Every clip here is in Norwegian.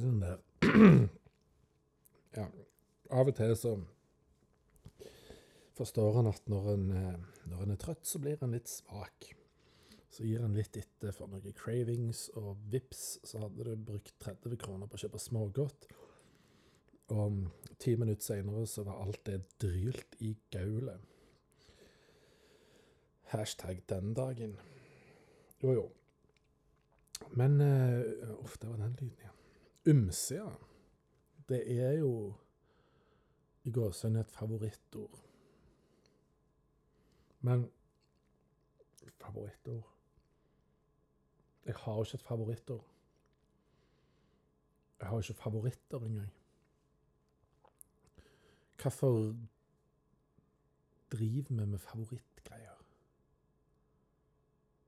med der Ja, av og til så forstår han at når en, eh, når en er trøtt, så blir en litt svak. Så gir en litt etter for noen cravings, og vips, så hadde du brukt 30 kroner på å kjøpe smågodt. Og ti minutter seinere så var alt det drylt i gaulet. Hashtag den dagen. Jo, jo. Men uh, Uff, det var den lyden igjen. Ymse, ja. Det er jo i gåsehudet et favorittord. Men favorittord Jeg har jo ikke et favorittord. Jeg har jo ikke favoritter engang. Hvorfor driver vi med favorittgreier?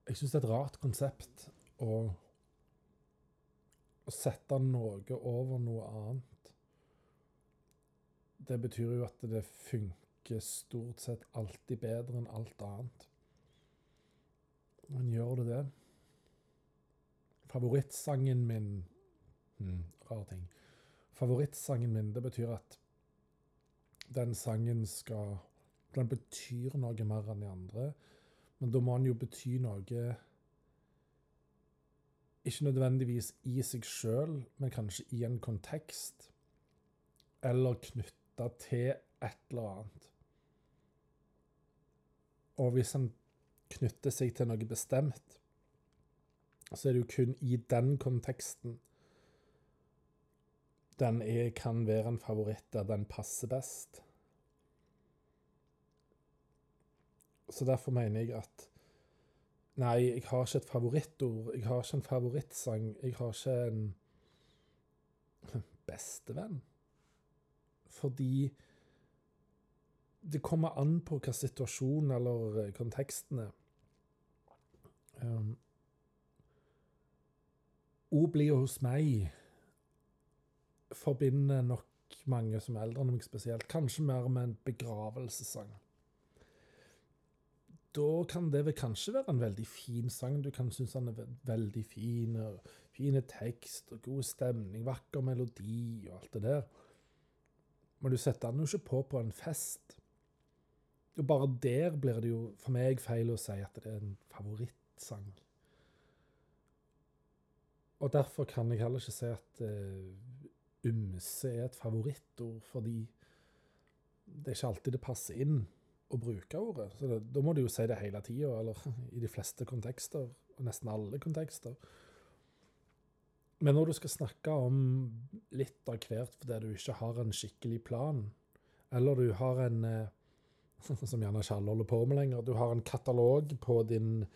Jeg syns det er et rart konsept å, å sette noe over noe annet. Det betyr jo at det funker stort sett alltid bedre enn alt annet. Men gjør det det? Favorittsangen min hmm, Rar ting. Favorittsangen min, det betyr at den sangen skal Den betyr noe mer enn de andre. Men da må den jo bety noe Ikke nødvendigvis i seg sjøl, men kanskje i en kontekst. Eller knytta til et eller annet. Og hvis en knytter seg til noe bestemt, så er det jo kun i den konteksten den er, kan være en favoritt der den passer best. Så derfor mener jeg at Nei, jeg har ikke et favorittord. Jeg har ikke en favorittsang. Jeg har ikke en bestevenn. Fordi det kommer an på hva situasjonen eller eh, konteksten er. Um, O blir hos meg forbinder nok mange som er eldre enn meg spesielt, kanskje mer med en begravelsessang da kan det vel kanskje være en veldig fin sang. Du kan synes den er veldig fin. og Fine tekst og god stemning, vakker melodi og alt det der. Men du setter den jo ikke på på en fest. Og bare der blir det jo for meg feil å si at det er en favorittsang. Og derfor kan jeg heller ikke si at uh, ymse er et favorittord, fordi det er ikke alltid det passer inn å bruke ordet. Så det, Da må du jo si det hele tida, eller i de fleste kontekster, og nesten alle kontekster. Men når du skal snakke om litt av hvert fordi du ikke har en skikkelig plan, eller du har en eh, Som gjerne ikke alle holder på med lenger. Du har en katalog på din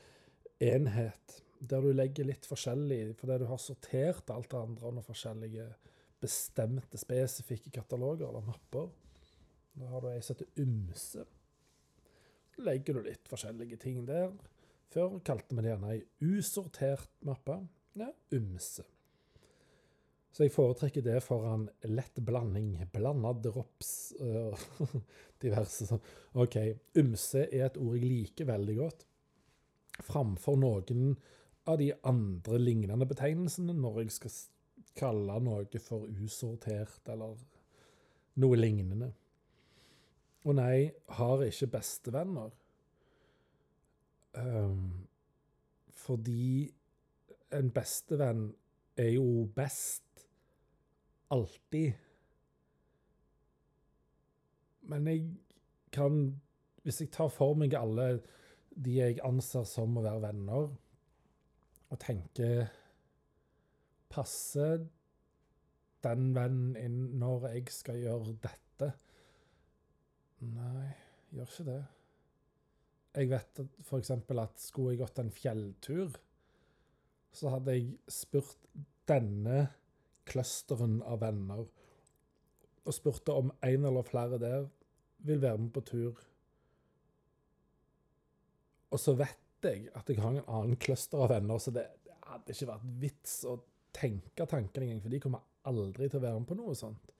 enhet der du legger litt forskjellig, fordi du har sortert alt det andre under forskjellige bestemte, spesifikke kataloger eller mapper. Da har du ei som heter ymse legger du litt forskjellige ting der. Før kalte vi det gjerne ei usortert mappe. Ja, ymse. Så jeg foretrekker det foran lett blanding, blanda drops og diverse sånn. OK, ymse er et ord jeg liker veldig godt, framfor noen av de andre lignende betegnelsene når jeg skal kalle noe for usortert eller noe lignende. Og nei, har ikke bestevenner. Um, fordi en bestevenn er jo best alltid. Men jeg kan Hvis jeg tar for meg alle de jeg anser som å være venner, og tenker Passer den vennen inn når jeg skal gjøre dette? Nei, gjør ikke det. Jeg vet f.eks. at skulle jeg gått en fjelltur, så hadde jeg spurt denne clusteren av venner og spurte om en eller flere der vil være med på tur. Og så vet jeg at jeg har en annen cluster av venner, så det hadde ikke vært vits å tenke tanken engang, for de kommer aldri til å være med på noe sånt.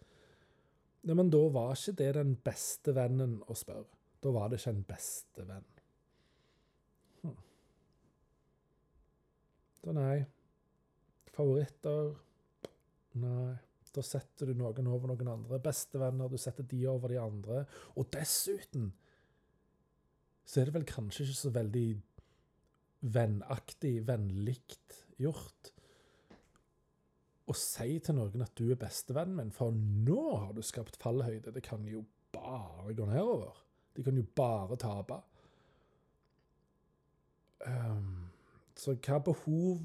Nei, men da var ikke det den beste vennen å spørre. Da var det ikke en beste venn. Hm. Så nei. Favoritter Nei. Da setter du noen over noen andre. Bestevenner, du setter de over de andre. Og dessuten så er det vel kanskje ikke så veldig vennaktig, vennlikt gjort å si til noen at du er bestevennen min, for nå har du skapt fallhøyde. Det kan jo bare gå nedover. De kan jo bare tape. Um, så hva behov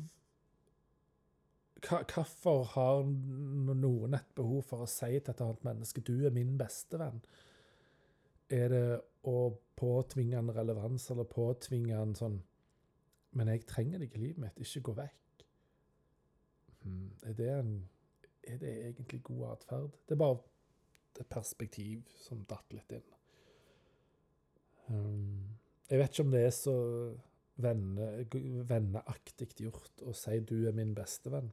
Hvorfor har noen et behov for å si til et annet menneske 'du er min bestevenn'? Er det å påtvinge en relevans, eller påtvinge en sånn 'Men jeg trenger deg i livet mitt, ikke gå vekk'? Hmm, er, det en, er det egentlig god atferd? Det er bare et perspektiv som datt litt inn. Um, jeg vet ikke om det er så venneaktig gjort å si 'du er min bestevenn'.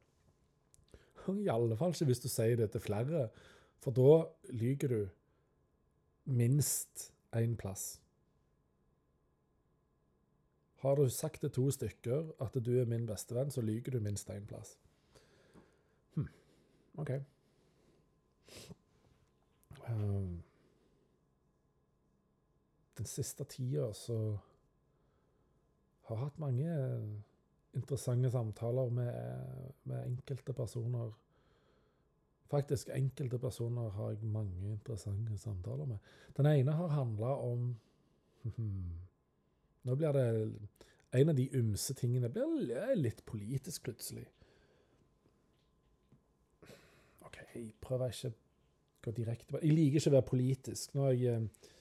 I alle fall ikke hvis du sier det til flere, for da lyger du minst én plass. Har du sagt til to stykker at du er min bestevenn, så lyger du minst én plass. OK. Um, den siste tida så har jeg hatt mange interessante samtaler med, med, enkelte personer. Faktisk enkelte personer har jeg mange interessante samtaler med. Den ene har handla om Nå blir det En av de ymse tingene blir litt politisk plutselig. OK, jeg prøver ikke å gå direkte på Jeg liker ikke å være politisk. Nå har jeg eh,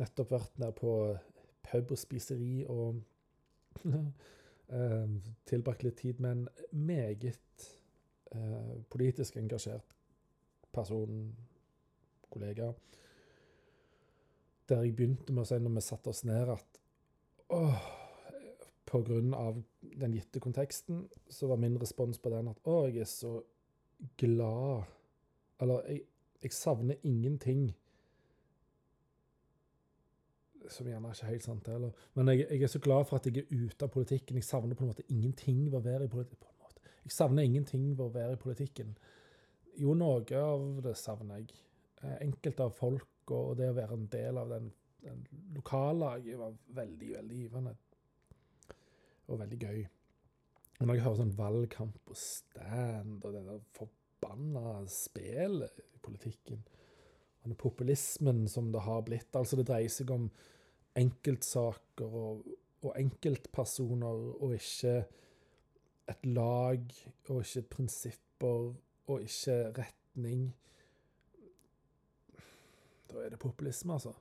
nettopp vært der på pub og spiseri og eh, tilbrakt litt tid med en meget eh, politisk engasjert person, kollega, der jeg begynte med å si når vi satte oss ned, at åh, på grunn av den gitte konteksten, så var min respons på den at å, jeg er så glad Eller jeg, jeg savner ingenting som gjerne er ikke helt sant heller. Men jeg, jeg, er så glad for at jeg er ute av politikken. Jeg savner på en måte ingenting ved å være i politikken. Jeg savner ingenting ved å være i politikken. Jo, noe av det savner jeg. Eh, enkelte av folk og det å være en del av den, den lokallaget var veldig, veldig givende. Og veldig gøy. Når jeg hører sånn valgkamp og stand og det der forbanna spelet i politikken og den populismen som det har blitt. Altså, det dreier seg om enkeltsaker og, og enkeltpersoner, og ikke et lag, og ikke prinsipper, og ikke retning. Da er det populisme, altså.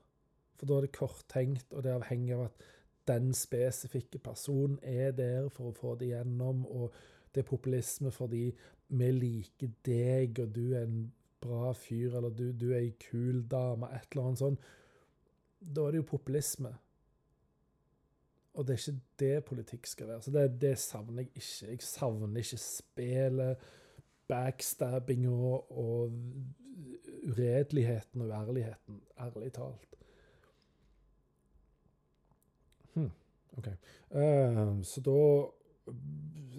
For da er det korttenkt, og det avhenger av at den spesifikke personen er der for å få det gjennom, og det er populisme fordi vi liker deg, og du er en bra fyr, eller du, du er ei kul dame, et eller annet sånt da er det jo populisme. Og det er ikke det politikk skal være. Så det, det savner jeg ikke. Jeg savner ikke spillet, backstabbing og, og uredeligheten og uærligheten. Ærlig talt. Hmm, OK. Uh, så da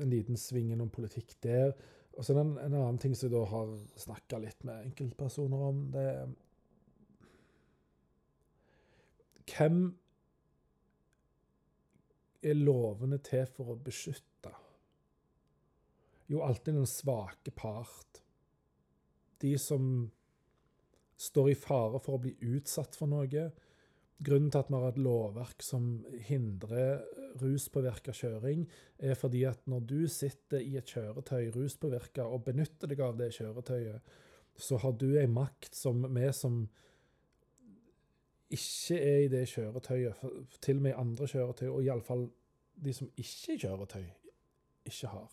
en liten sving innom politikk der. Og så en, en annen ting som jeg da har snakka litt med enkeltpersoner om, det er hvem er lovene til for å beskytte? Jo, alltid den svake part. De som står i fare for å bli utsatt for noe. Grunnen til at vi har et lovverk som hindrer ruspåvirka kjøring, er fordi at når du sitter i et kjøretøy ruspåvirka og benytter deg av det kjøretøyet, så har du ei makt som vi som ikke er i det kjøretøyet, til og med andre kjøretøy, og iallfall de som ikke er kjøretøy, ikke har.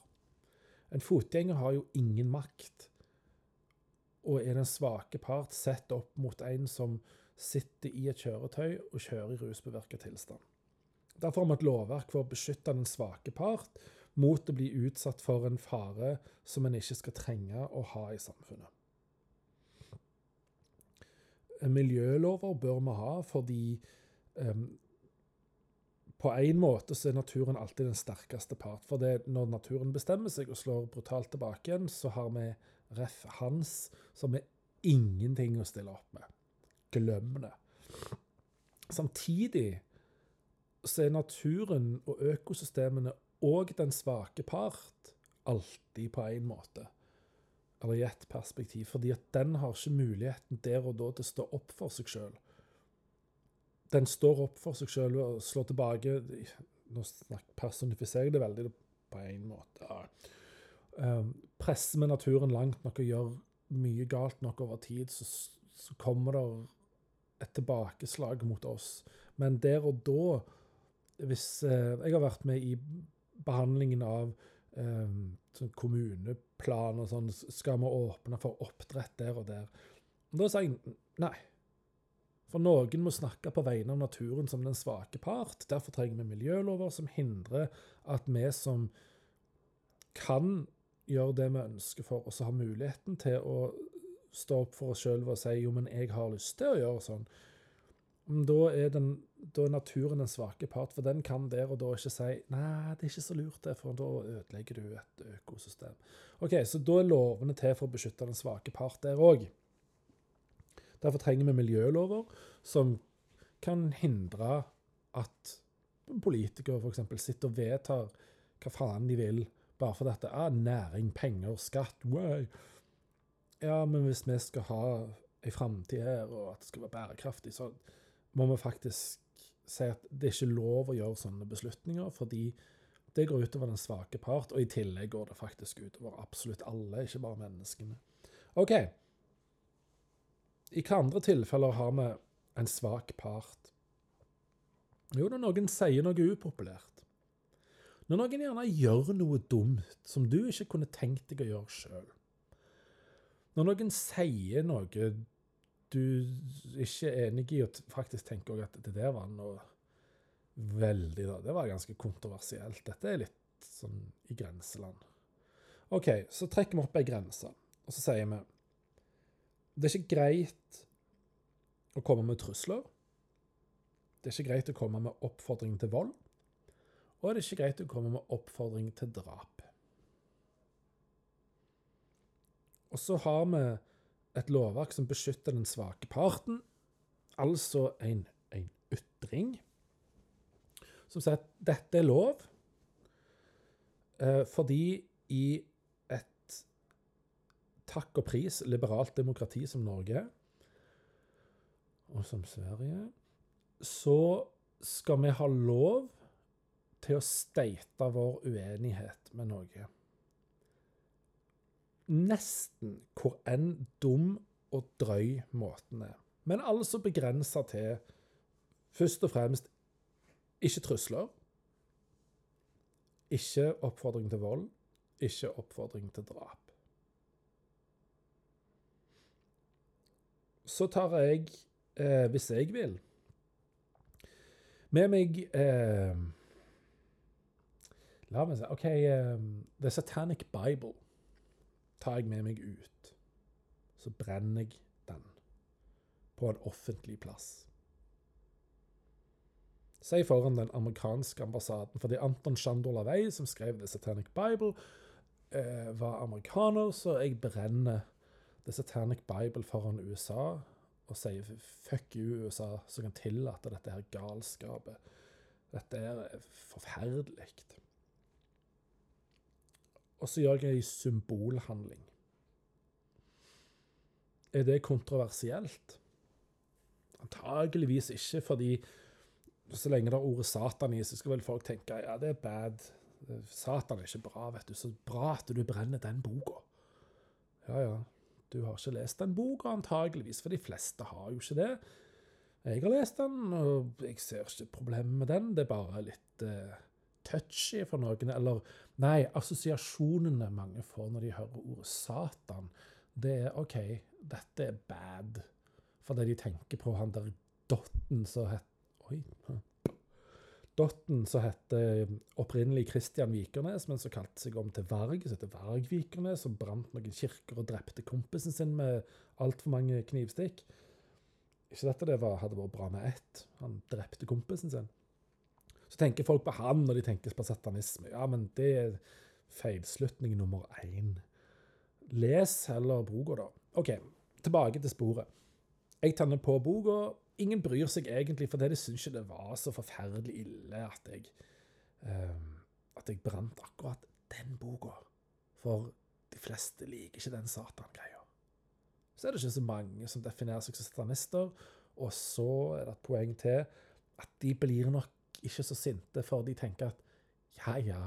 En fotgjenger har jo ingen makt, og er den svake part sett opp mot en som sitter i et kjøretøy og kjører i ruspåvirket tilstand. Derfor har vi et lovverk for å beskytte den svake part mot å bli utsatt for en fare som en ikke skal trenge å ha i samfunnet miljølover bør vi ha fordi um, på en måte så er naturen alltid den sterkeste part. For det, når naturen bestemmer seg og slår brutalt tilbake igjen, så har vi ref. Hans som er ingenting å stille opp med. Glem det. Samtidig så er naturen og økosystemene og den svake part alltid på en måte. Eller i ett perspektiv. Fordi at den har ikke muligheten der og da til å stå opp for seg sjøl den står opp for seg sjøl og slår tilbake Nå personifiserer jeg det veldig på en måte. Ja. presser vi naturen langt nok og gjør mye galt nok over tid, så, så kommer det et tilbakeslag mot oss. Men der og da, hvis eh, Jeg har vært med i behandlingen av eh, sånn kommuneplan og sånn. Skal vi åpne for oppdrett der og der? Da sa jeg nei. For noen må snakke på vegne av naturen som den svake part. Derfor trenger vi miljølover som hindrer at vi som kan gjøre det vi ønsker for oss, har muligheten til å stå opp for oss sjøl og si jo, men jeg har lyst til å gjøre sånn. Da er, den, da er, naturen den svake part, for den kan der og da ikke si nei, det er ikke så lurt, det, for da ødelegger du et økosystem. Ok, Så da er lovene til for å beskytte den svake part der òg. Derfor trenger vi miljølover som kan hindre at politikere f.eks. sitter og vedtar hva faen de vil, bare for dette er næring, penger, skatt way. Ja, men hvis vi skal ha ei framtid her, og at det skal være bærekraftig, så må vi faktisk si at det er ikke lov å gjøre sånne beslutninger, fordi det går utover den svake part, og i tillegg går det faktisk utover absolutt alle, ikke bare menneskene. OK. I hvilke andre tilfeller har vi en svak part? Jo, når noen sier noe upopulært. Når noen gjerne gjør noe dumt som du ikke kunne tenkt deg å gjøre sjøl. Når noen sier noe du ikke er enig i, og faktisk tenker at det der var noe veldig da, Det var ganske kontroversielt. Dette er litt sånn i grenseland. OK, så trekker vi opp ei grense, og så sier vi det er ikke greit å komme med trusler. Det er ikke greit å komme med oppfordring til vold. Og det er ikke greit å komme med oppfordring til drap. Og så har vi et lovverk som beskytter den svake parten, altså en, en ytring, som sier at dette er lov eh, fordi i et takk og pris liberalt demokrati som Norge, og som Sverige, så skal vi ha lov til å steite vår uenighet med noe. Nesten hvor enn dum og drøy måten er. Men altså begrensa til først og fremst ikke trusler, ikke oppfordring til vold, ikke oppfordring til drap. så tar jeg, eh, hvis jeg vil, med meg eh, La meg si OK, eh, The Satanic Bible tar jeg med meg ut. Så brenner jeg den på en offentlig plass. Si foran den amerikanske ambassaden, fordi Anton Chandor Lavey, som skrev The Satanic Bible, eh, var amerikaner, så jeg brenner The Satanic Bible foran USA og sier fuck you, USA, som kan tillate dette her galskapet. Dette er forferdelig. Og så gjør jeg ei symbolhandling. Er det kontroversielt? Antageligvis ikke, fordi så lenge det er ordet Satan i, så skal vel folk tenke ja, det er bad. Satan er ikke bra, vet du. Så bra at du brenner den boka. Ja, ja. Du har ikke lest den boka, antageligvis, for de fleste har jo ikke det. Jeg har lest den, og jeg ser ikke problemet med den. Det er bare litt uh, touchy for noen. Eller nei, assosiasjonene mange får når de hører ordet Satan, det er OK, dette er bad. Fordi de tenker på han der dotten som het Oi. Dotten som het opprinnelig Christian Vikernes, men som kalte seg om til Varg, som heter Varg Vikernes, som brant noen kirker og drepte kompisen sin med altfor mange knivstikk. Ikke dette det var, hadde vært bra med ett. Han drepte kompisen sin. Så tenker folk på han når de tenker på satanisme. Ja, men det er feilslutning nummer én. Les heller boka, da. OK, tilbake til sporet. Jeg tenner på boka. Ingen bryr seg egentlig, for det de syns ikke det var så forferdelig ille at jeg uh, at jeg brant akkurat den boka. For de fleste liker ikke den satan-greia. Så er det ikke så mange som definerer seg som satanister. Og så er det et poeng til at de blir nok ikke så sinte, for de tenker at ja, ja,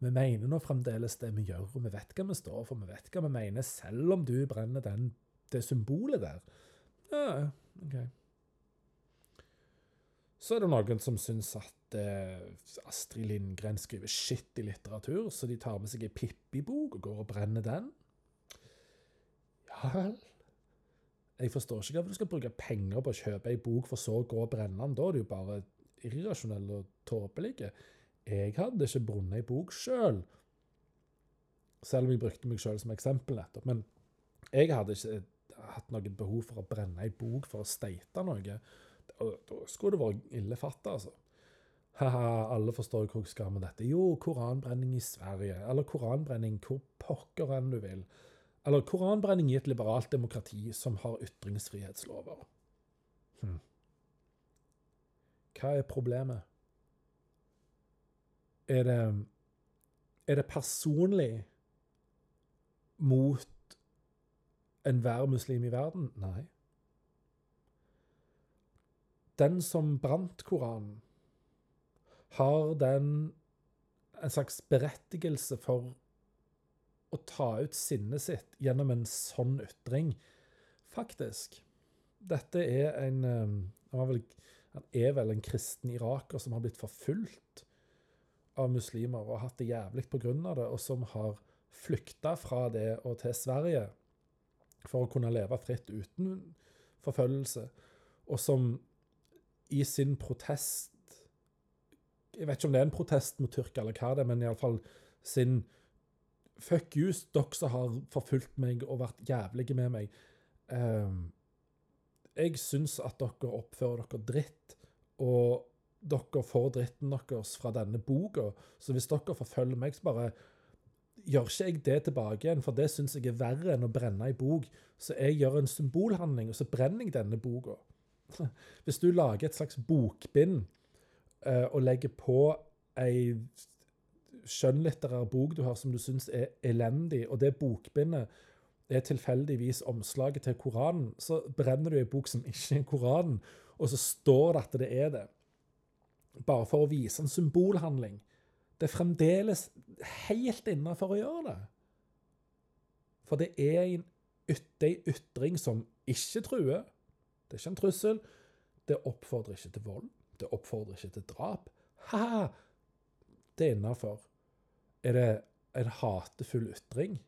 vi mener nå fremdeles det vi gjør, og vi vet hva vi står for, vi vet hva vi mener, selv om du brenner den, det symbolet der. Ja, OK. Så er det noen som syns at eh, Astrid Lindgren skriver shit i litteratur, så de tar med seg ei Pippi-bok og går og brenner den. Ja vel. Jeg forstår ikke hvorfor du skal bruke penger på å kjøpe ei bok, for så å gå og brenne den. Da er det jo bare irrasjonell og tåpelig. Jeg hadde ikke brunnet ei bok sjøl, selv. selv om jeg brukte meg sjøl som eksempel nettopp. Men jeg hadde ikke hatt noe behov for å brenne ei bok for å steite noe. Da skulle det vært ille fatta, altså. Haha, alle forstår hvor jeg skal med dette. Jo, koranbrenning i Sverige. Eller koranbrenning hvor pokker enn du vil. Eller koranbrenning i et liberalt demokrati som har ytringsfrihetslover. Hm. Hva er problemet? Er det Er det personlig mot enhver muslim i verden? Nei den som brant Koranen, har den en slags berettigelse for å ta ut sinnet sitt gjennom en sånn ytring. Faktisk. Dette er en Det var vel, han er vel en kristen iraker som har blitt forfulgt av muslimer og hatt det jævlig pga. det, og som har flykta fra det og til Sverige for å kunne leve fritt uten forfølgelse, og som i sin protest Jeg vet ikke om det er en protest mot Tyrkia eller hva det er, men iallfall sin Fuck you, dere som har forfulgt meg og vært jævlige med meg. Um, jeg syns at dere oppfører dere dritt, og dere får dritten deres fra denne boka. Så hvis dere forfølger meg, så bare gjør ikke jeg det tilbake igjen, for det syns jeg er verre enn å brenne ei bok. Så jeg gjør en symbolhandling, og så brenner jeg denne boka. Hvis du lager et slags bokbind uh, og legger på ei skjønnlitterær bok du har som du syns er elendig, og det bokbindet er tilfeldigvis omslaget til Koranen, så brenner du ei bok som ikke er Koranen, og så står det at det er det. Bare for å vise en symbolhandling. Det er fremdeles helt innafor å gjøre det. For det er en ytring som ikke truer, det er ikke en trussel. Det oppfordrer ikke til vold. Det oppfordrer ikke til drap. Ha! Det er innafor. Er det en hatefull ytring?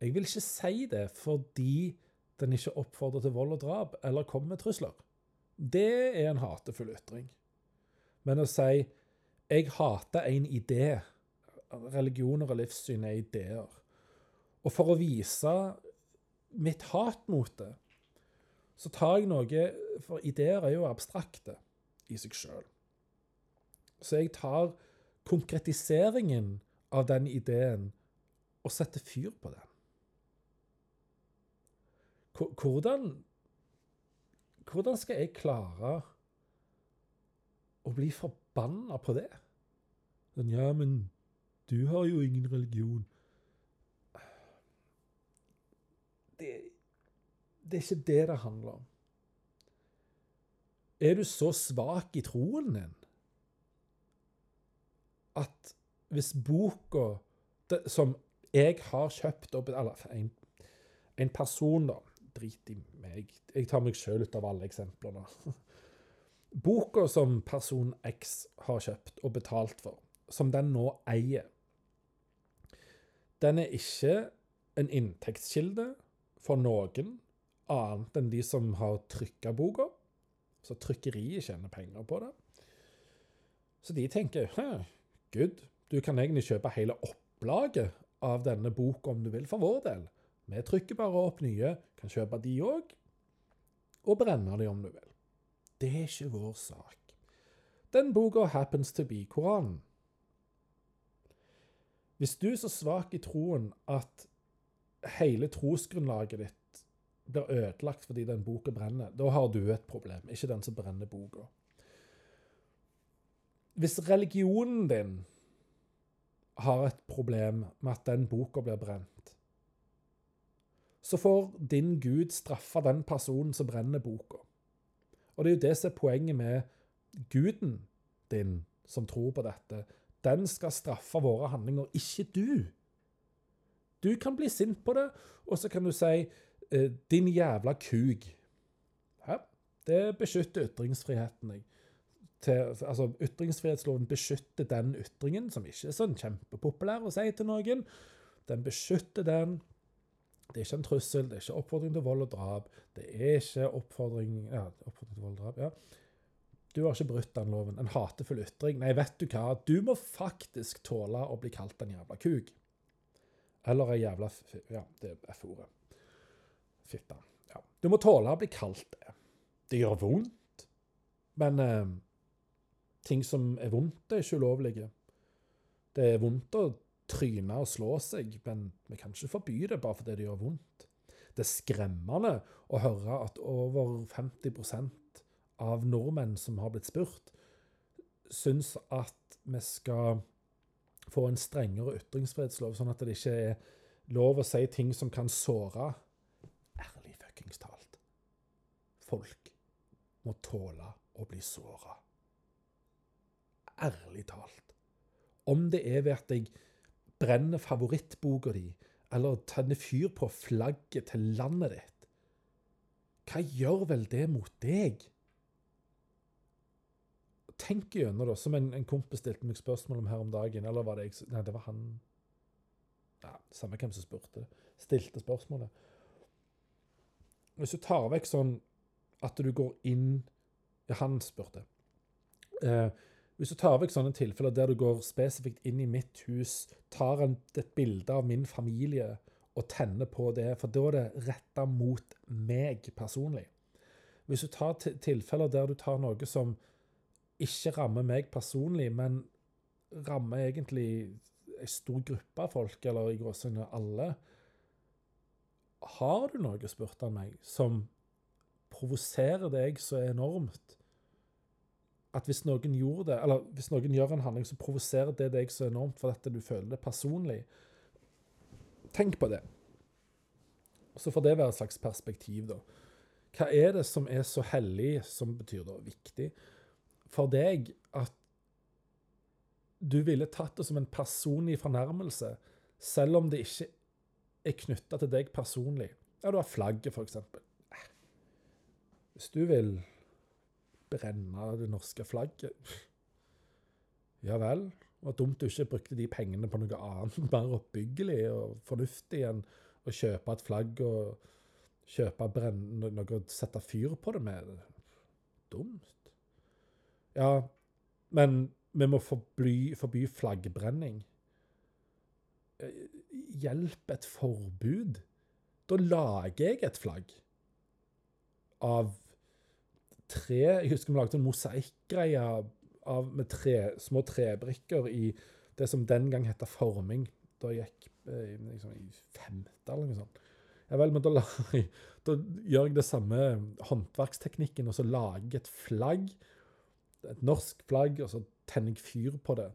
Jeg vil ikke si det fordi den ikke oppfordrer til vold og drap eller kommer med trusler. Det er en hatefull ytring. Men å si 'jeg hater en idé' Religioner og livssyn er ideer. Og for å vise mitt hat mot det, så tar jeg noe For ideer er jo abstrakte i seg sjøl. Så jeg tar konkretiseringen av den ideen og setter fyr på den. Hvordan Hvordan skal jeg klare å bli forbanna på det? Sånn, ja, men du har jo ingen religion. det, det er ikke det det handler om. Er du så svak i troen din at hvis boka som jeg har kjøpt opp Eller en, en person, da. Drit i meg. Jeg tar meg sjøl ut av alle eksemplene. Boka som person X har kjøpt og betalt for, som den nå eier, den er ikke en inntektskilde for noen annet enn de som har trykka boka. Så trykkeriet tjener penger på det. Så de tenker good, du kan egentlig kjøpe hele opplaget av denne boka om du vil, for vår del. Vi trykker bare opp nye, kan kjøpe de òg, og brenne de om du vil. Det er ikke vår sak. Den boka happens to be Koranen. Hvis du er så svak i troen at hele trosgrunnlaget ditt blir ødelagt fordi den boka brenner, da har du et problem, ikke den som brenner boka. Hvis religionen din har et problem med at den boka blir brent, så får din Gud straffe den personen som brenner boka. Og det er jo det som er poenget med guden din som tror på dette. Den skal straffe våre handlinger, ikke du. Du kan bli sint på det, og så kan du si eh, 'din jævla kuk'. Ja, det beskytter ytringsfriheten. Jeg. Til, altså, Ytringsfrihetsloven beskytter den ytringen, som ikke er sånn kjempepopulær å si til noen. Den beskytter den. Det er ikke en trussel, det er ikke oppfordring til vold og drap. Det er ikke oppfordring ja, oppfordring til vold og drap, ja. Du har ikke brutt den loven. En hatefull ytring. Nei, vet du hva? Du må faktisk tåle å bli kalt en jævla kuk. Eller ei jævla Ja, det er F-ordet. Fitte. Ja. Du må tåle å bli kalt det. Det gjør vondt. Men eh, ting som er vondt, er ikke ulovlige. Det er vondt å tryne og slå seg, men vi kan ikke forby det bare fordi det gjør vondt. Det er skremmende å høre at over 50% av nordmenn som har blitt spurt, syns at vi skal få en strengere ytringsfrihetslov, sånn at det ikke er lov å si ting som kan såre. Ærlig fuckings talt. Folk må tåle å bli såra. Ærlig talt. Om det er ved at jeg brenner favorittboka di, eller tenner fyr på flagget til landet ditt, hva gjør vel det mot deg? Tenk gjennom det, som en, en, kompis stilte meg spørsmål om her om dagen. Eller var det jeg Nei, det var han ja, Samme hvem som spurte. Stilte spørsmålet. Hvis du tar vekk sånn at du går inn Ja, han spurte. Eh, hvis du tar vekk sånne tilfeller der du går spesifikt inn i mitt hus, tar en, et bilde av min familie og tenner på det, for da er det retta mot meg personlig. Hvis du tar tilfeller der du tar noe som ikke rammer meg personlig, men rammer egentlig en stor gruppe av folk, eller i gråsøgne alle Har du noe, spurte han meg, som provoserer deg så enormt at hvis noen gjorde det, eller hvis noen gjør en handling, så provoserer det deg så enormt for at du føler det personlig. Tenk på det. Så får det være et slags perspektiv, da. Hva er det som er så hellig, som betyr da viktig, for deg at du ville tatt det som en personlig fornærmelse, selv om det ikke er knytta til deg personlig? Ja, du har flagget, eksempel. Hvis du vil brenne det norske flagget. Ja vel. Det dumt du ikke brukte de pengene på noe annet, mer oppbyggelig og fornuftig enn å kjøpe et flagg og kjøpe brenne, noe å sette fyr på det med. Dumt. Ja, men vi må forby, forby flaggbrenning. Hjelp et forbud. Da lager jeg et flagg av tre Jeg husker vi lagde en mosaikkgreie med tre, små trebrikker i det som den gang het forming. Da jeg gikk eh, liksom, i femte eller noe sånt. Ja vel, men da, da, gjør jeg det samme håndverksteknikken, og så lager jeg et flagg. Et norsk flagg, og så tenner jeg fyr på det.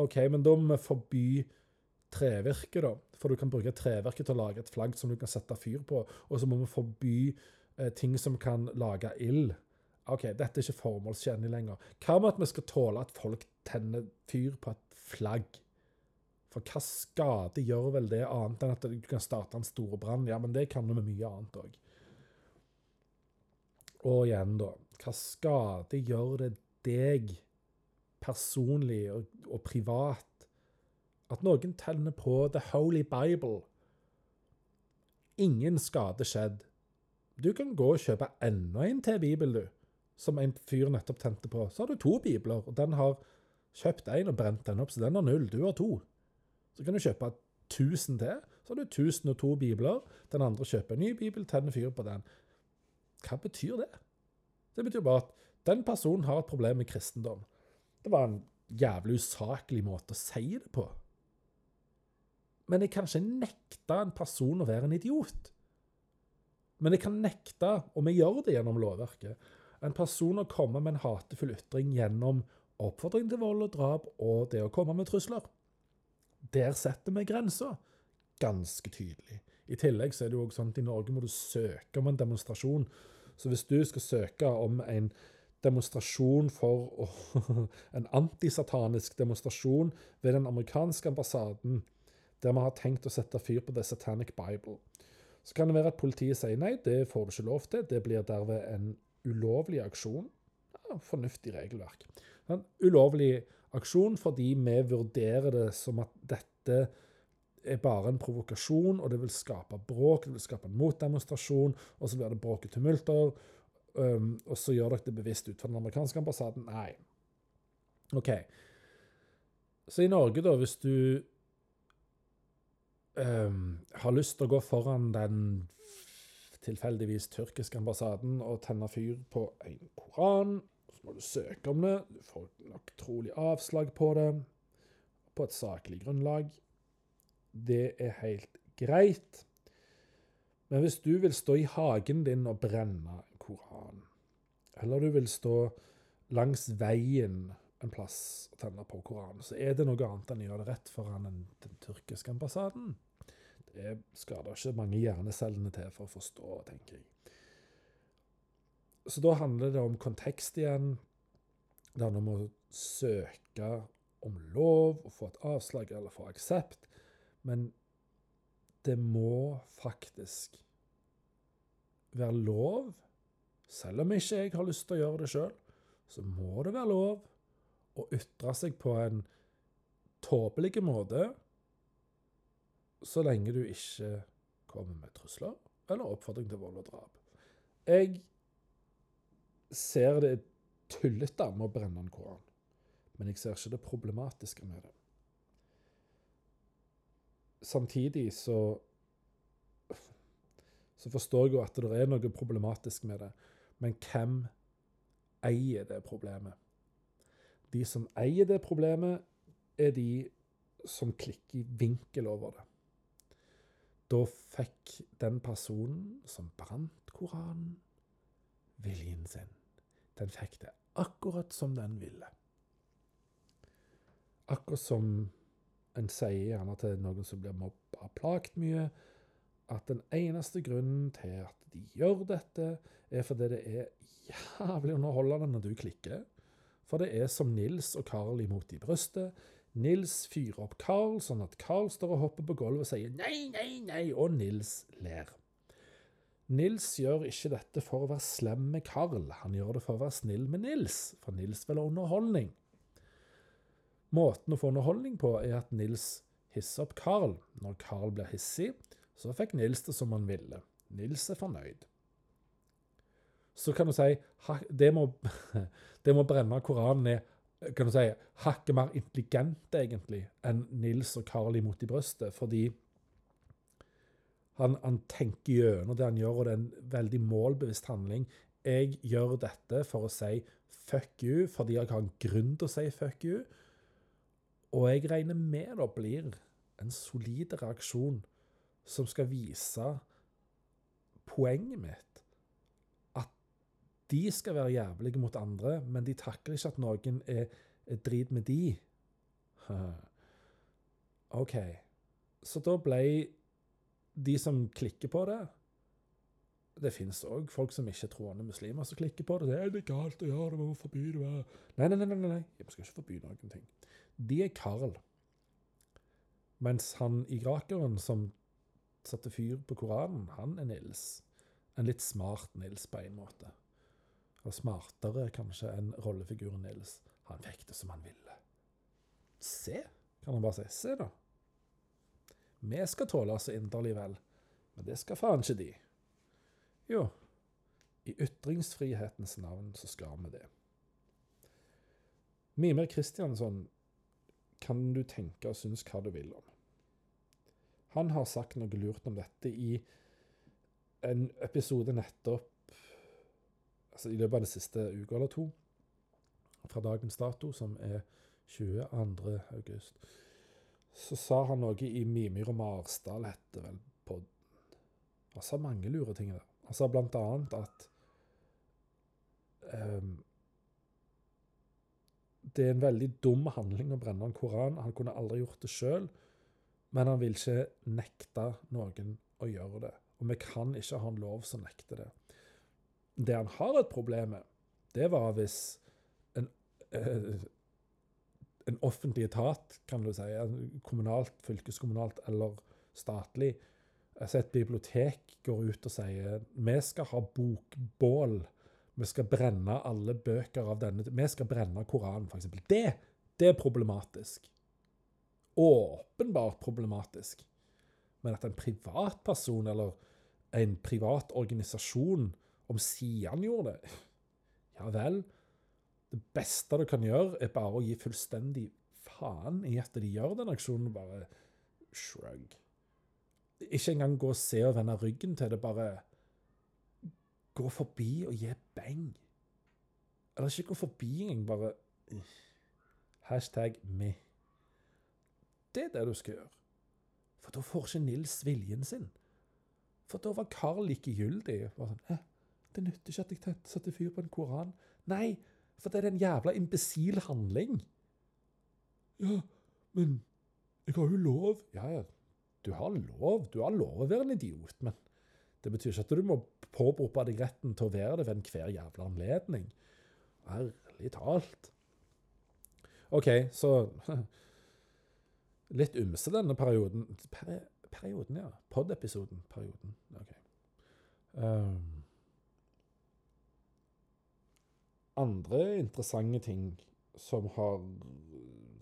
OK, men da må vi forby trevirke, da. For du kan bruke trevirke til å lage et flagg som du kan sette fyr på. Og så må vi forby ting som kan lage ild. OK, dette er ikke formålstjenlig lenger. Hva med at vi skal tåle at folk tenner fyr på et flagg? For hva skade gjør vel det annet enn at du kan starte en stor brann? Ja, men det kan du med mye annet òg. Og igjen, da. Hva skade gjør det deg personlig og, og privat at noen tenner på The Holy Bible? Ingen skade skjedd. Du kan gå og kjøpe enda en til bibel, du. Som en fyr nettopp tente på. Så har du to bibler, og den har kjøpt én og brent den opp, så den har null. Du har to. Så kan du kjøpe 1000 til, så har du 1002 bibler. Den andre kjøper en ny bibel, tenner fyr på den. Hva betyr det? Det betyr bare at den personen har et problem med kristendom. Det var en jævlig usaklig måte å si det på. Men jeg kan ikke nekte en person å være en idiot. Men jeg kan nekte, og vi gjør det gjennom lovverket, en person å komme med en hatefull ytring gjennom oppfordring til vold og drap og det å komme med trusler. Der setter vi grensa. Ganske tydelig. I tillegg så er det jo også sånn at i Norge må du søke om en demonstrasjon. Så hvis du skal søke om en demonstrasjon for En antisatanisk demonstrasjon ved den amerikanske ambassaden der vi har tenkt å sette fyr på The Satanic Bible, så kan det være at politiet sier nei, det får du ikke lov til. Det blir derved en ulovlig aksjon. Ja, fornuftig regelverk. En ulovlig aksjon fordi vi vurderer det som at dette er bare en provokasjon, og det vil skape bråk, det vil skape en motdemonstrasjon, og så blir det bråk og tumulter, um, og så gjør dere det bevisst ut fra den amerikanske ambassaden. Nei. OK. Så i Norge, da, hvis du um, har lyst til å gå foran den tilfeldigvis tyrkiske ambassaden og tenne fyr på en koran, så må du søke om det. Du får nok trolig avslag på det, på et saklig grunnlag. Det er helt greit. Men hvis du vil stå i hagen din og brenne en koran, eller du vil stå langs veien en plass å tenne på koranen, så er det noe annet enn å gjøre det rett foran den, den tyrkiske ambassaden. Det skal da ikke mange hjernecellene til for å forstå, tenker jeg. Så da handler det om kontekst igjen. Det handler om å søke om lov og få et avslag eller få aksept. Men det må faktisk være lov, selv om ikke jeg har lyst til å gjøre det sjøl, så må det være lov å ytre seg på en tåpelig måte, så lenge du ikke kommer med trusler eller oppfordring til vold og drap. Jeg ser det tullete med å brenne en koran, men jeg ser ikke det problematiske med det samtidig så så forstår jeg jo at det er noe problematisk med det. Men hvem eier det problemet? De som eier det problemet, er de som klikker vinkel over det. Da fikk den personen som brant Koranen, viljen sin. Den fikk det akkurat som den ville. Akkurat som en sier gjerne til noen som blir mobba plagt mye, at den eneste grunnen til at de gjør dette, er fordi det er jævlig underholdende når du klikker. For det er som Nils og Carl imot i brøstet. Nils fyrer opp Carl, sånn at Carl står og hopper på gulvet og sier nei, nei, nei, og Nils ler. Nils gjør ikke dette for å være slem med Carl, han gjør det for å være snill med Nils, for Nils vil ha underholdning. Måten å få underholdning på er at Nils hisser opp Carl. Når Carl blir hissig, så fikk Nils det som han ville. Nils er fornøyd. Så kan du si det må, det må brenne Koranen er kan du si, hakket mer intelligent egentlig enn Nils og Carl imot i brøstet, fordi han, han tenker gjennom det han gjør, og det er en veldig målbevisst handling. Jeg gjør dette for å si fuck you fordi jeg har en grunn til å si fuck you. Og jeg regner med det blir en solid reaksjon som skal vise poenget mitt. De skal være jævlige mot andre, men de takler ikke at noen er, er drit med de. OK. Så da ble de som klikker på det Det finnes òg folk som ikke er troende muslimer som klikker på det. Det er det galt å gjøre, det må forby det. Nei, nei, nei, nei, nei. Jeg skal ikke forby noen ting. De er Karl. Mens han irakeren som satte fyr på Koranen, han er Nils. En litt smart Nils på en måte. Og smartere kanskje enn rollefiguren Nils. Han fikk det som han ville. Se, kan han bare si. Se, da. Vi skal tåle oss inderlig vel, men det skal faen ikke de. Jo, i ytringsfrihetens navn så skal vi det. Mimer Kristiansson kan du tenke og synes hva du vil om. Han har sagt noe lurt om dette i en episode nettopp altså i løpet av det siste uka eller to, fra dagens dato, som er 22. august, så sa han noe i Mimir og Marsdal, heter vel, på Han sa mange lure ting der. Han sa blant annet at um, det er en veldig dum handling å brenne en koran. Han kunne aldri gjort det sjøl, men han vil ikke nekte noen å gjøre det. Og vi kan ikke ha en lov som nekter det. Det han har et problem med, det var hvis en, eh, en offentlig etat, kan du si, kommunalt, fylkeskommunalt eller statlig, altså et bibliotek går ut og sier vi skal ha bokbål. Vi skal brenne alle bøker av denne Vi skal brenne Koranen, f.eks. Det, det er problematisk. Åpenbart problematisk. Men at en privatperson eller en privat organisasjon om Sian gjorde det Ja vel. Det beste du kan gjøre, er bare å gi fullstendig faen i at de gjør den aksjonen. Bare shrug. Ikke engang gå og se og vende ryggen til det. Bare gå forbi og gi beng. Eller ikke gå forbi engang, bare Hashtag me. Det er det du skal gjøre. For da får ikke Nils viljen sin. For da var Carl likegyldig. Sånn, det nytter ikke at jeg setter fyr på en koran. Nei, for det er en jævla imbesil handling. Ja, men jeg har jo lov. Ja, ja, du har lov. Du har lov å være en idiot, men det betyr ikke at du må påberope deg retten til å være det ved enhver jævla anledning. Ærlig talt. OK, så Litt ymse denne perioden. Per, perioden, ja. Pod-episoden. Perioden. OK. Um, andre interessante ting som har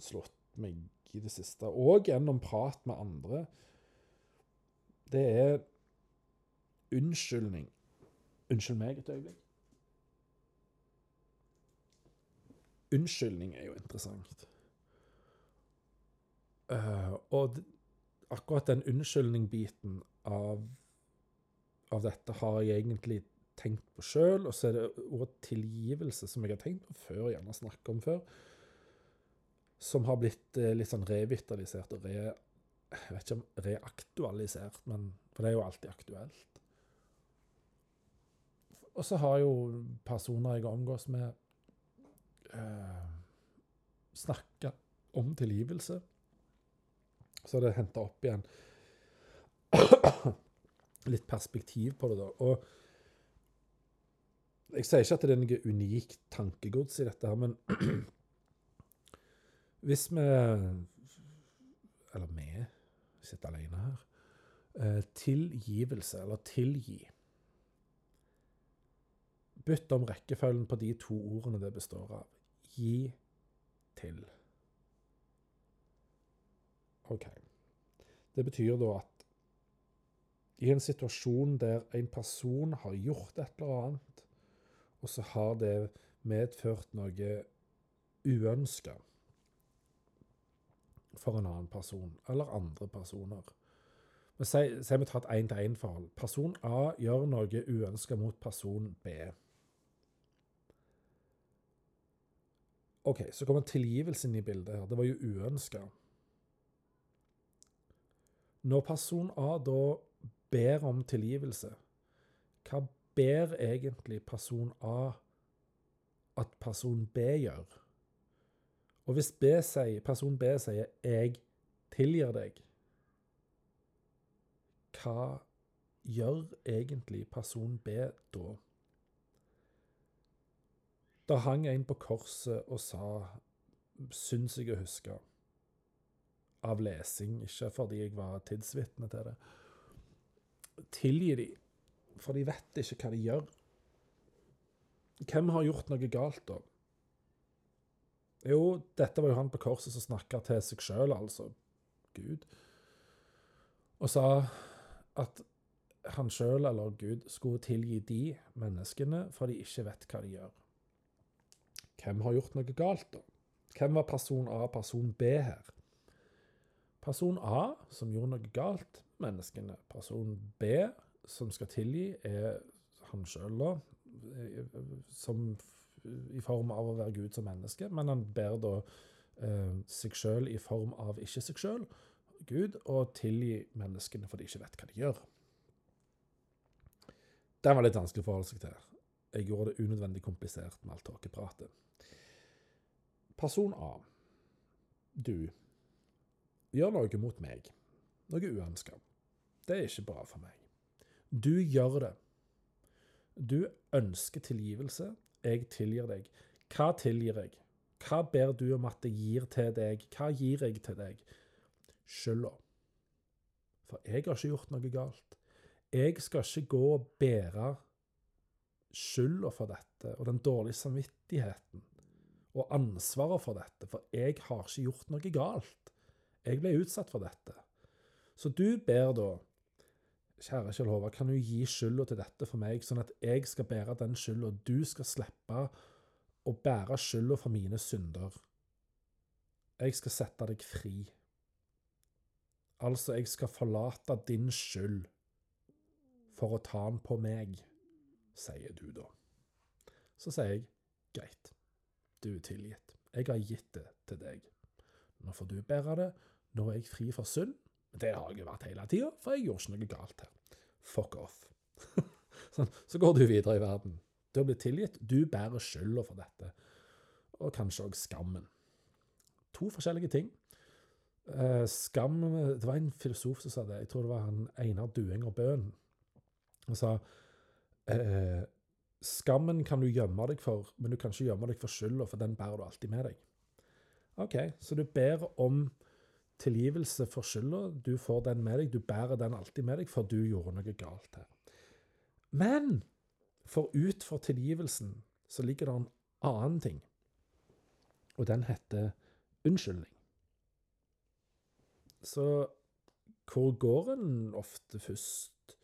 slått meg i det siste, og gjennom prat med andre, det er unnskyldning. Unnskyld meg et øyeblikk. Unnskyldning er jo interessant. Uh, og akkurat den unnskyldning-biten av, av, dette har jeg egentlig tenkt på sjøl, og så er det ordet tilgivelse, som jeg har tenkt på før, gjerne snakket om før, som har blitt eh, litt sånn revitalisert og re... Jeg vet ikke om reaktualisert, men for det er jo alltid aktuelt. Og så har jo personer jeg omgås med, eh, snakka om tilgivelse. Så det henta opp igjen litt perspektiv på det, da. Og jeg sier ikke at det er noe unikt tankegods i dette, her, men hvis vi Eller vi sitter alene her. Eh, tilgivelse, eller tilgi. Bytt om rekkefølgen på de to ordene det består av. Gi til. OK. Det betyr da at i en situasjon der en person har gjort et eller annet og så har det medført noe uønska for en annen person, eller andre personer. Men Si vi tar et én-til-én-forhold. Person A gjør noe uønska mot person B. OK, så kommer tilgivelsen i bildet her. Det var jo uønska. Når person A da ber om tilgivelse, hva ber egentlig person A at person B gjør? Og hvis B sier, person B sier 'jeg tilgir deg', hva gjør egentlig person B da? Da hang en på korset og sa, syns jeg å huske, av lesing, ikke fordi jeg var tidsvitne til det, tilgi de for de vet ikke hva de gjør. Hvem har gjort noe galt, da? Jo, dette var jo han på korset som snakka til seg sjøl, altså. Gud. Og sa at han sjøl, eller Gud, skulle tilgi de menneskene, for de ikke vet hva de gjør. Hvem har gjort noe galt, da? Hvem var person A og person B her? Person A, som gjorde noe galt, menneskene. Person B, som skal tilgi, er han sjøl, da. som, i form av å være Gud som menneske, men han ber da eh, seg sjøl i form av ikke seg sjøl, Gud, og tilgi menneskene for de ikke vet hva de gjør. Den var litt vanskelig å forholde seg til. Jeg gjorde det unødvendig komplisert med alt tåkepratet. Person A. Du gjør noe mot meg. Noe uønska. Det er ikke bra for meg. Du gjør det. Du ønsker tilgivelse. Jeg tilgir deg. Hva tilgir jeg? Hva ber du om at jeg gir til deg? Hva gir jeg til deg? Skylda. For jeg har ikke gjort noe galt. Jeg skal ikke gå og bære skylda for dette og den dårlige samvittigheten og ansvaret for dette, for jeg har ikke gjort noe galt. Jeg ble utsatt for dette. Så du ber da, kjære Kjell Håvard, kan du gi skylda til dette for meg, sånn at jeg skal bære den skylda, du skal slippe å bære skylda for mine synder. Jeg skal sette deg fri. Altså, jeg skal forlate din skyld for å ta den på meg, sier du da. Så sier jeg greit, du er tilgitt. Jeg har gitt det til deg. Nå får du bære det. Nå er jeg fri for synd. Det har jeg vært hele tida, for jeg gjorde ikke noe galt her. Fuck off. sånn, så går du videre i verden. Du har blitt tilgitt. Du bærer skylda for dette. Og kanskje òg skammen. To forskjellige ting. Eh, skam Det var en filosof som sa det. Jeg tror det var han Einar Duenger Bøhn. Han sa eh, Skammen kan du gjemme deg for, men du kan ikke gjemme deg for skylda, for den bærer du alltid med deg. OK, så du ber om tilgivelse for skylda. Du får den med deg. Du bærer den alltid med deg, for du gjorde noe galt her. Men for ut for tilgivelsen så ligger det en annen ting, og den heter unnskyldning. Så hvor går en ofte først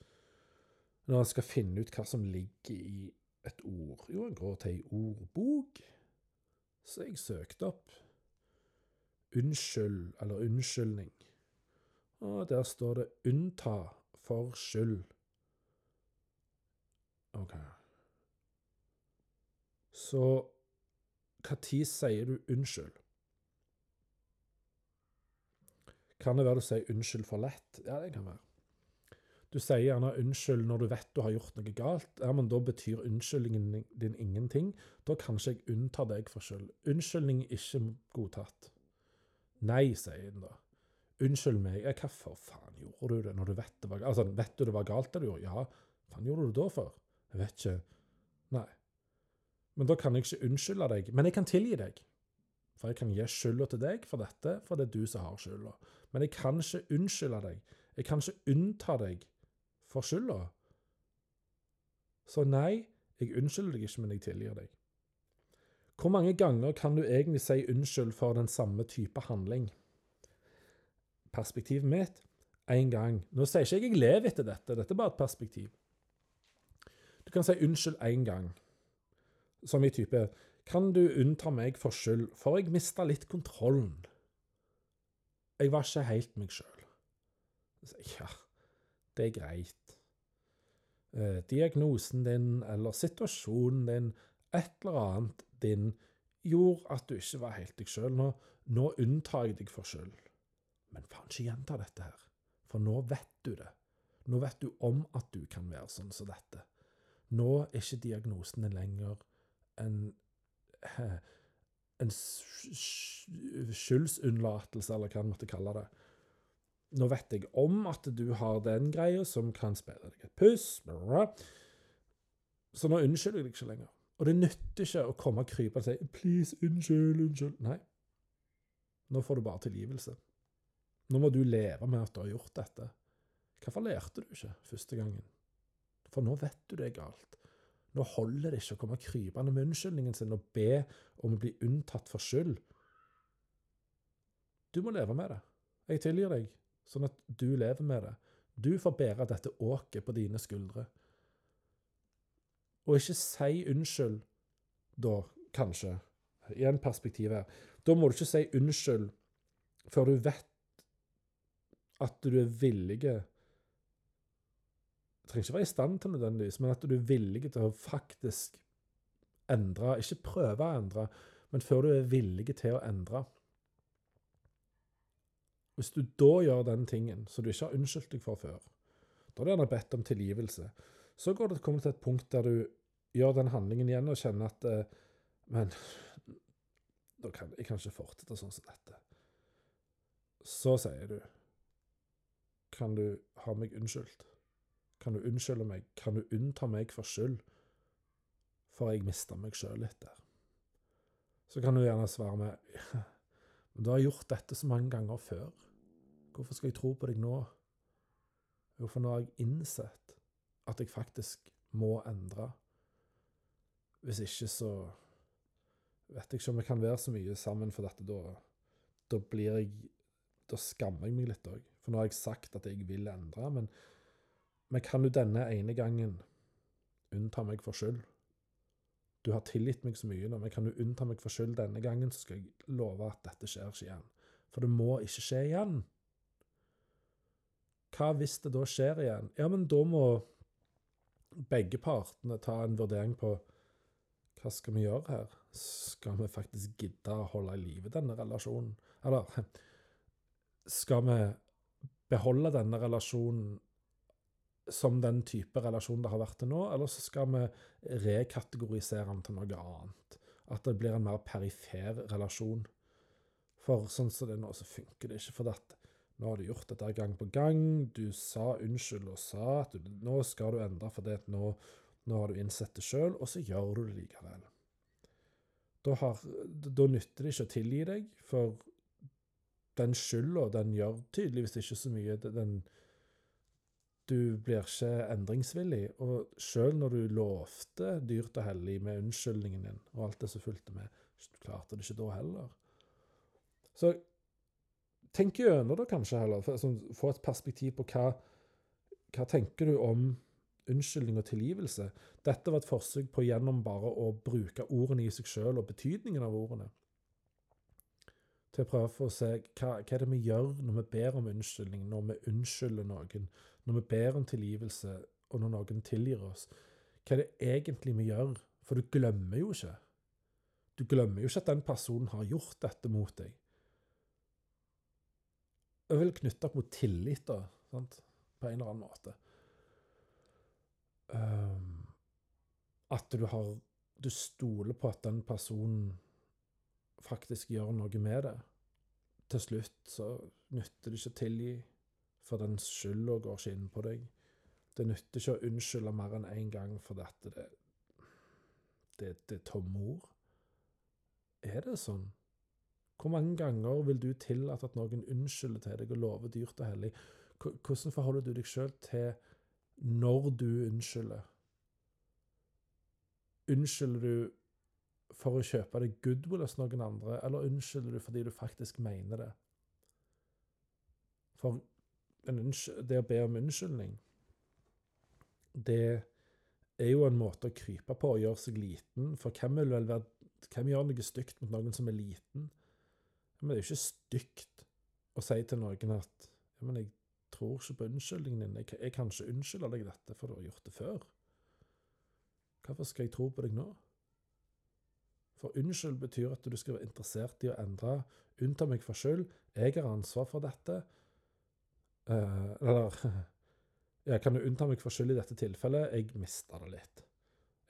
når en skal finne ut hva som ligger i et ord? Jo, en går til ei ordbok. Så jeg søkte opp unnskyld eller unnskyldning. Og der står det 'unnta for skyld'. OK. Så når sier du unnskyld? Kan det være du sier unnskyld for lett? Ja, det kan være. Du sier gjerne unnskyld når du vet du har gjort noe galt. Ja, men da betyr unnskyldningen din ingenting. Da kan ikke jeg unnta deg for skyld. Unnskyldning er ikke godtatt. Nei, sier han da. Unnskyld meg, hva for faen gjorde du det når du vet det var galt? Altså, vet du det var galt det du gjorde? Ja, hva faen gjorde du det da for? Jeg vet ikke. Nei. Men da kan jeg ikke unnskylde deg. Men jeg kan tilgi deg. For jeg kan gi skylda til deg for dette, for det er du som har skylda. Men jeg kan ikke unnskylde deg. Jeg kan ikke unnta deg for skylda. Så nei, jeg unnskylder deg ikke, men jeg tilgir deg. Hvor mange ganger kan du egentlig si unnskyld for den samme type handling? Perspektivet mitt én gang. Nå sier ikke jeg jeg lever etter dette, dette er bare et perspektiv. Du kan si unnskyld én gang, som i type Kan du unnta meg for skyld, for jeg mista litt kontrollen. Jeg var ikke helt meg sjøl. Ja, det er greit. Eh, diagnosen din eller situasjonen din, et eller annet din gjorde at du ikke var helt deg sjøl. Nå, nå unntar jeg deg for skyld. Men faen, ikke gjenta dette her. For nå vet du det. Nå vet du om at du kan være sånn som dette. Nå er ikke diagnosen din lenger en en skyldsunnlatelse, eller hva en måtte kalle det. Nå vet jeg om at du har den greia som kan spille deg et puss, så nå unnskylder jeg deg ikke lenger. Og det nytter ikke å komme og krype og si 'please, unnskyld, unnskyld'. Nei. Nå får du bare tilgivelse. Nå må du leve med at du har gjort dette. Hvorfor lærte du ikke første gangen? For nå vet du det er galt. Nå holder det ikke å komme krypende med unnskyldningen sin og be om å bli unntatt for skyld. Du må leve med det. Jeg tilgir deg, sånn at du lever med det. Du får bære dette åket på dine skuldre. Og ikke si unnskyld da, kanskje, i en perspektiv her. Da må du ikke si unnskyld før du vet at du er villig trenger ikke være i stand til nødvendigvis, men at du er villig til å faktisk endre. Ikke prøve å endre, men før du er villig til å endre. Hvis du da gjør den tingen som du ikke har unnskyldt deg for før, da har du gjerne bedt om tilgivelse, så går det kommer til et punkt der du gjør den handlingen igjen og kjenner at eh, Men kan, jeg kan ikke fortsette sånn som dette. Så sier du Kan du ha meg unnskyldt? Kan du unnskylde meg? Kan du unnta meg for skyld? For jeg mista meg sjøl litt der. Så kan du gjerne svare med Men du har gjort dette så mange ganger før. Hvorfor skal jeg tro på deg nå? Jo, for nå har jeg innsett at jeg faktisk må endre. Hvis ikke så vet jeg ikke om vi kan være så mye sammen, for dette da, da blir jeg Da skammer jeg meg litt òg. For nå har jeg sagt at jeg vil endre. Men, men kan du denne ene gangen unnta meg for skyld? Du har tilgitt meg så mye nå, men kan du unnta meg for skyld denne gangen, så skal jeg love at dette skjer ikke igjen. For det må ikke skje igjen. Hva hvis det da skjer igjen? Ja, men da må begge partene ta en vurdering på hva skal vi gjøre her? Skal vi faktisk gidde å holde i live denne relasjonen? Eller skal vi beholde denne relasjonen som den type relasjon det har vært til nå, eller så skal vi rekategorisere den til noe annet? At det blir en mer perifer relasjon. For sånn som det er nå, så funker det ikke. For dette. nå har du gjort dette gang på gang. Du sa unnskyld og sa at du, nå skal du endre fordi at nå nå har du innsett det sjøl, og så gjør du det likevel. Da, har, da nytter det ikke å tilgi deg, for den skylda, den gjør tydeligvis ikke så mye. Den, du blir ikke endringsvillig. Og sjøl når du lovte dyrt og hellig med unnskyldningen din og alt det som fulgte med, du klarte det ikke da heller. Så tenk gjennom det kanskje heller, for å få et perspektiv på hva, hva tenker du om unnskyldning og tilgivelse. Dette var et forsøk på gjennom bare å bruke ordene i seg sjøl og betydningen av ordene. Til å prøve for å se hva, hva er det vi gjør når vi ber om unnskyldning, når vi unnskylder noen, når vi ber om tilgivelse, og når noen tilgir oss. Hva er det egentlig vi gjør? For du glemmer jo ikke. Du glemmer jo ikke at den personen har gjort dette mot deg. Jeg vil knytte opp mot tillit, da, sant? på en eller annen måte um, At du har Du stoler på at den personen faktisk gjør noe med det. Til slutt så nytter det ikke å tilgi, for den skylda går ikke inn på deg. Det nytter ikke å unnskylde mer enn én en gang, for dette det, det, det er tomme ord. Er det sånn? Hvor mange ganger vil du tillate at noen unnskylder til deg og lover dyrt og hellig? Hvordan forholder du deg sjøl til når du unnskylder. Unnskylder du for å kjøpe deg goodwill hos noen andre, eller unnskylder du fordi du faktisk mener det? For det å be om unnskyldning, det er jo en måte å krype på og gjøre seg liten. For hvem vil vel være Hvem gjør noe stygt mot noen som er liten? Men det er jo ikke stygt å si til noen at ja, men jeg tror ikke på unnskyldningen din. Jeg, jeg kan ikke unnskylde deg dette, for du har gjort det før. Hvorfor skal jeg tro på deg nå? For unnskyld betyr at du skal være interessert i å endre. Unnta meg for skyld. Jeg har ansvar for dette. Uh, eller ja, Kan du unnta meg for skyld i dette tilfellet? Jeg mista det litt.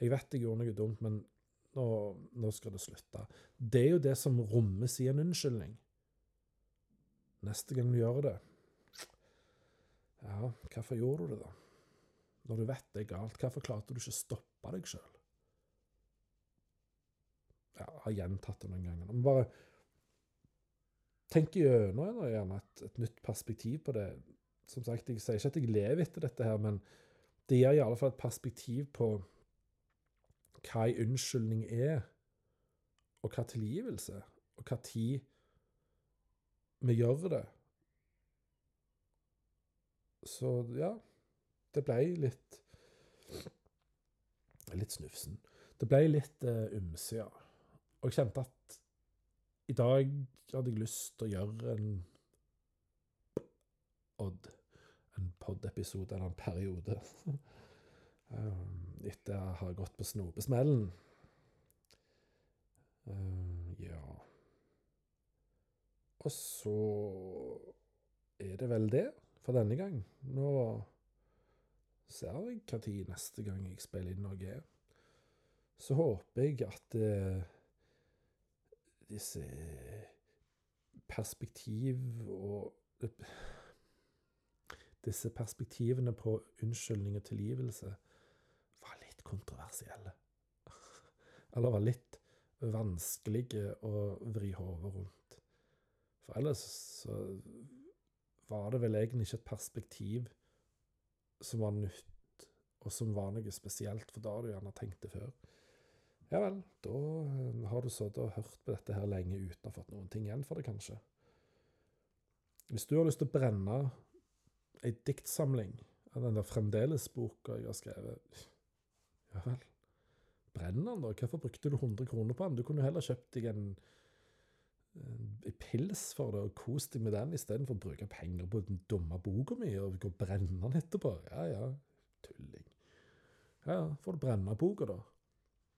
Jeg vet jeg gjorde noe dumt, men nå, nå, skal det slutte. Det er jo det som rommes i en unnskyldning. Neste gang du gjør det, ja, hvorfor gjorde du det, da? Når du vet det er galt, hvorfor klarte du ikke å stoppe deg sjøl? Ja, jeg har gjentatt det noen ganger. Men bare tenk gjennom gjerne et, et nytt perspektiv på det. Som sagt, jeg sier ikke at jeg lever etter dette her, men det gir i alle fall et perspektiv på hva en unnskyldning er, og hva tilgivelse, og hva tid vi gjør det. Så ja, det ble litt Litt snufsen. Det ble litt uh, ja. Og jeg kjente at i dag hadde jeg lyst til å gjøre en Odd. en pod-episode eller en periode. um, etter å ha gått på snopesmellen. Uh, ja Og så er det vel det for denne gang. Nå ser jeg når neste gang jeg spiller inn noe. Så håper jeg at uh, disse perspektiv og Disse perspektivene på unnskyldning og tilgivelse var litt kontroversielle. Eller var litt vanskelige å vri hodet rundt. For ellers så var det vel egentlig ikke et perspektiv som var nytt, og som var noe spesielt, for da har du gjerne tenkt det før. Ja vel, da eh, har du sittet og hørt på dette her lenge uten å ha fått noen ting igjen for det, kanskje. Hvis du har lyst til å brenne ei diktsamling av den der Fremdeles-boka jeg har skrevet, ja vel, brenn den da. Hvorfor brukte du 100 kroner på den? Du kunne jo heller kjøpt deg en pils for det og kos deg med den, istedenfor å bruke penger på den dumme boka mi og gå og brenne den etterpå. Ja ja, tulling. Ja, får du brenne boka, da.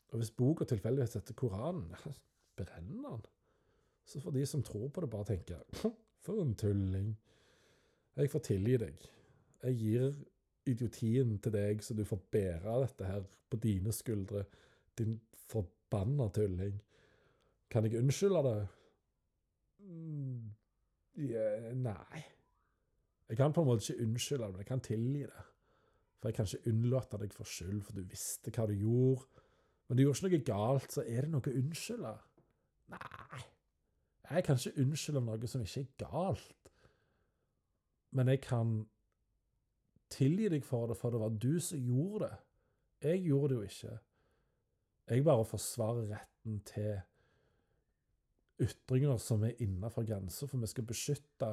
Og hvis boka tilfeldigvis heter Koranen, brenn den. Så får de som tror på det, bare tenke For en tulling. Jeg får tilgi deg. Jeg gir idiotien til deg, så du får bære dette her på dine skuldre. Din forbanna tulling. Kan jeg unnskylde det? Mm, ja, nei. Jeg kan på en måte ikke unnskylde det, men jeg kan tilgi det. For jeg kan ikke unnlate deg for skyld, for du visste hva du gjorde. Men du gjorde ikke noe galt, så er det noe å unnskylde? Nei. Jeg kan ikke unnskylde noe som ikke er galt. Men jeg kan tilgi deg for det, for det var du som gjorde det. Jeg gjorde det jo ikke. Jeg bare forsvarer retten til ytringer som er innafor grensa, for vi skal beskytte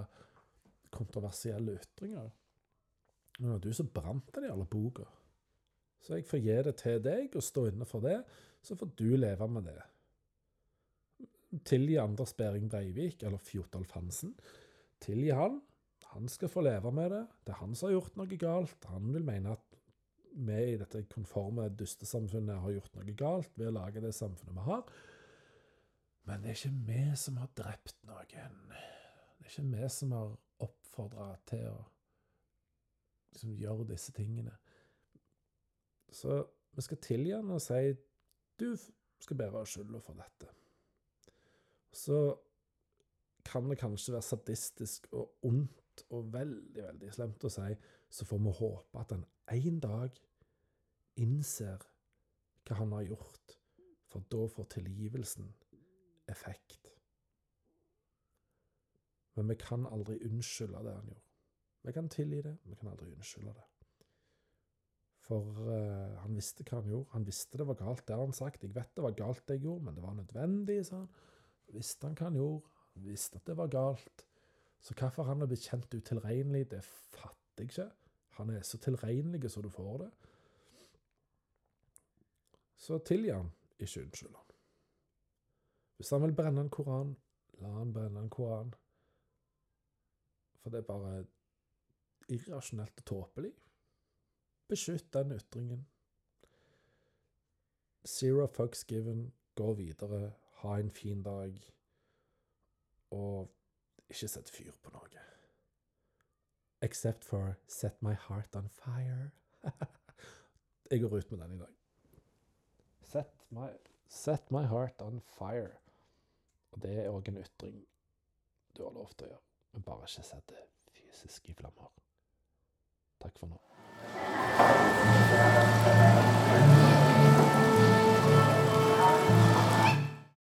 kontroversielle ytringer. Men det var du som brant den alle boka. Så jeg får gi det til deg og stå inne for det, så får du leve med det. Tilgi Anders Behring Breivik, eller Fjotolf Hansen. Tilgi han. Han skal få leve med det. Det er han som har gjort noe galt. Han vil mene at vi i dette konforme dustesamfunnet har gjort noe galt ved å lage det samfunnet vi har. Men det er ikke vi som har drept noen. Det er ikke vi som har oppfordra til å liksom, gjøre disse tingene. Så vi skal tilgi han og si du skal bære skylda for dette. Så kan det kanskje være sadistisk og ondt og veldig, veldig slemt å si, så får vi håpe at han en dag innser hva han har gjort, for da får tilgivelsen effekt. Men vi kan aldri unnskylde det han gjorde. Vi kan tilgi det, vi kan aldri unnskylde det. For uh, han visste hva han gjorde. Han visste det var galt, det har han sagt. Jeg vet det var galt det jeg gjorde, men det var nødvendig, sa han. Visste han hva han gjorde. Han visste at det var galt. Så hvorfor han er blitt kjent utilregnelig, det fatter jeg ikke. Han er så tilregnelig så du får det. Så tilgi han, ikke unnskyld. Hvis han vil brenne en koran, la han brenne en koran. For det er bare irrasjonelt og tåpelig. Beskytt den ytringen. Zero fucks given. Gå videre. Ha en fin dag. Og ikke sett fyr på noe. Except for Set My Heart On Fire. Jeg går ut med den i dag. Set my, set my heart on fire. Og det er òg en ytring du har lov til å gjøre, men bare ikke sett det fysisk i flammer. Takk for nå.